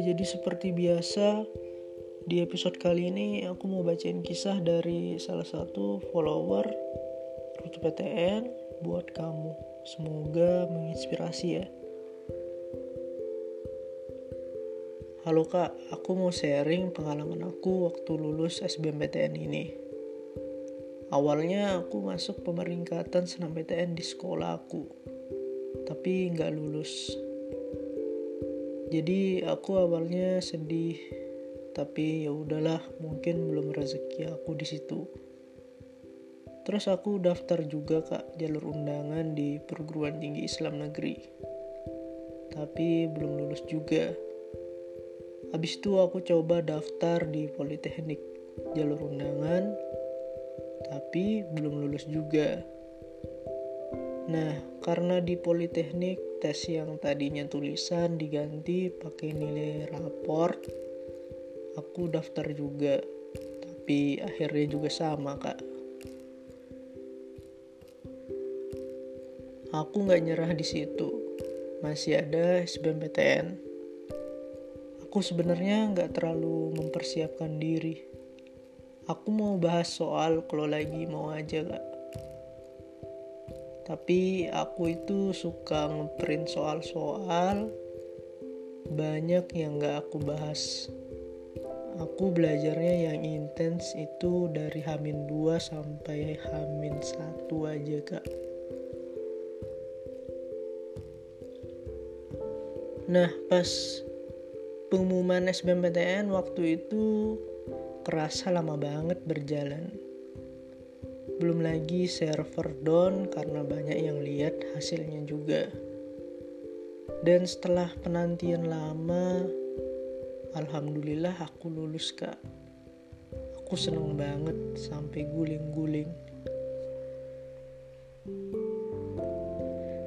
jadi seperti biasa di episode kali ini aku mau bacain kisah dari salah satu follower Rute PTN buat kamu. Semoga menginspirasi ya. Halo kak, aku mau sharing pengalaman aku waktu lulus SBMPTN ini. Awalnya aku masuk pemeringkatan senam PTN di sekolah aku, tapi nggak lulus jadi aku awalnya sedih tapi ya udahlah mungkin belum rezeki aku di situ. Terus aku daftar juga kak jalur undangan di perguruan tinggi Islam negeri. Tapi belum lulus juga. Habis itu aku coba daftar di politeknik jalur undangan tapi belum lulus juga. Nah karena di politeknik tes yang tadinya tulisan diganti pakai nilai raport aku daftar juga. Tapi akhirnya juga sama kak. Aku nggak nyerah di situ. Masih ada SBMPTN aku sebenarnya nggak terlalu mempersiapkan diri. Aku mau bahas soal kalau lagi mau aja kak tapi aku itu suka ngeprint soal-soal. Banyak yang gak aku bahas. Aku belajarnya yang intens itu dari Hamin 2 sampai Hamin 1 aja kak. Nah pas pengumuman SBMPTN waktu itu kerasa lama banget berjalan belum lagi server down karena banyak yang lihat hasilnya juga. Dan setelah penantian lama, alhamdulillah aku lulus kak. Aku seneng banget sampai guling-guling.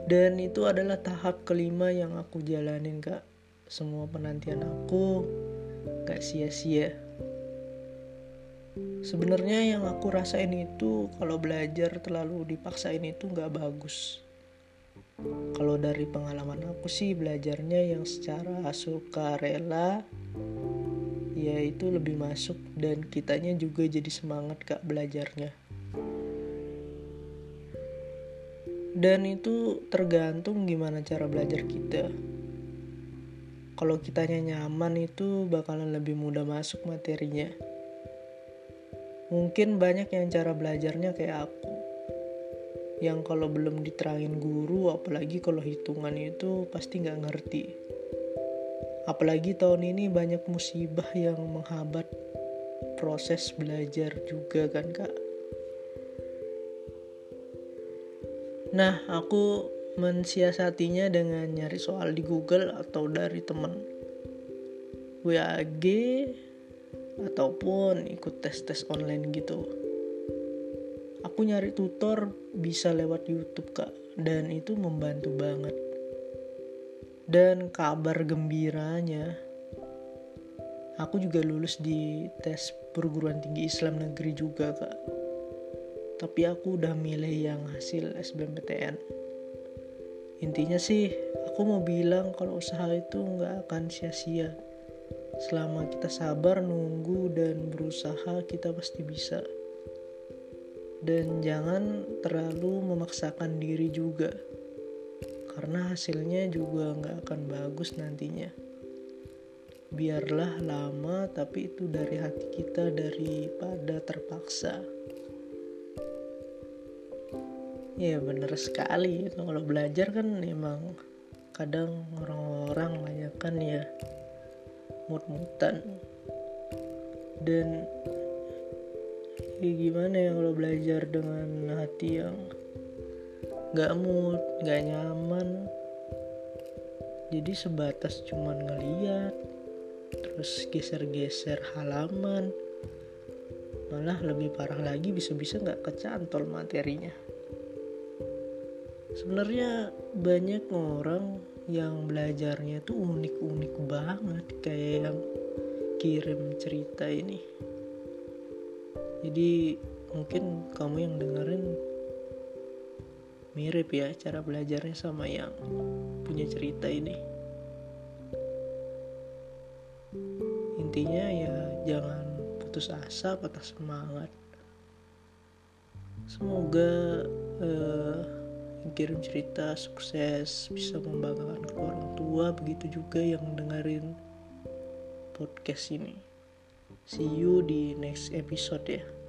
Dan itu adalah tahap kelima yang aku jalanin kak. Semua penantian aku gak sia-sia sebenarnya yang aku rasain itu kalau belajar terlalu dipaksain itu nggak bagus. Kalau dari pengalaman aku sih belajarnya yang secara suka rela ya itu lebih masuk dan kitanya juga jadi semangat kak belajarnya. Dan itu tergantung gimana cara belajar kita. Kalau kitanya nyaman itu bakalan lebih mudah masuk materinya Mungkin banyak yang cara belajarnya kayak aku. Yang kalau belum diterangin guru, apalagi kalau hitungan itu pasti nggak ngerti. Apalagi tahun ini banyak musibah yang menghambat proses belajar juga kan kak. Nah, aku mensiasatinya dengan nyari soal di Google atau dari temen. WAG ataupun ikut tes-tes online gitu. Aku nyari tutor bisa lewat YouTube kak dan itu membantu banget. Dan kabar gembiranya, aku juga lulus di tes perguruan tinggi Islam negeri juga kak. Tapi aku udah milih yang hasil SBMPTN. Intinya sih, aku mau bilang kalau usaha itu nggak akan sia-sia Selama kita sabar nunggu dan berusaha kita pasti bisa. Dan jangan terlalu memaksakan diri juga. Karena hasilnya juga nggak akan bagus nantinya. Biarlah lama tapi itu dari hati kita daripada terpaksa. Ya bener sekali kalau belajar kan emang kadang orang-orang banyak kan ya mut-mutan dan ya gimana ya kalau belajar dengan hati yang gak mood gak nyaman? Jadi sebatas cuman ngeliat terus geser-geser halaman malah lebih parah lagi bisa-bisa nggak kecantol materinya. Sebenarnya banyak orang yang belajarnya tuh unik-unik banget kayak yang kirim cerita ini. Jadi mungkin kamu yang dengerin mirip ya cara belajarnya sama yang punya cerita ini. Intinya ya jangan putus asa patah semangat. Semoga uh, kirim cerita sukses bisa membanggakan ke orang tua begitu juga yang dengerin podcast ini. See you di next episode ya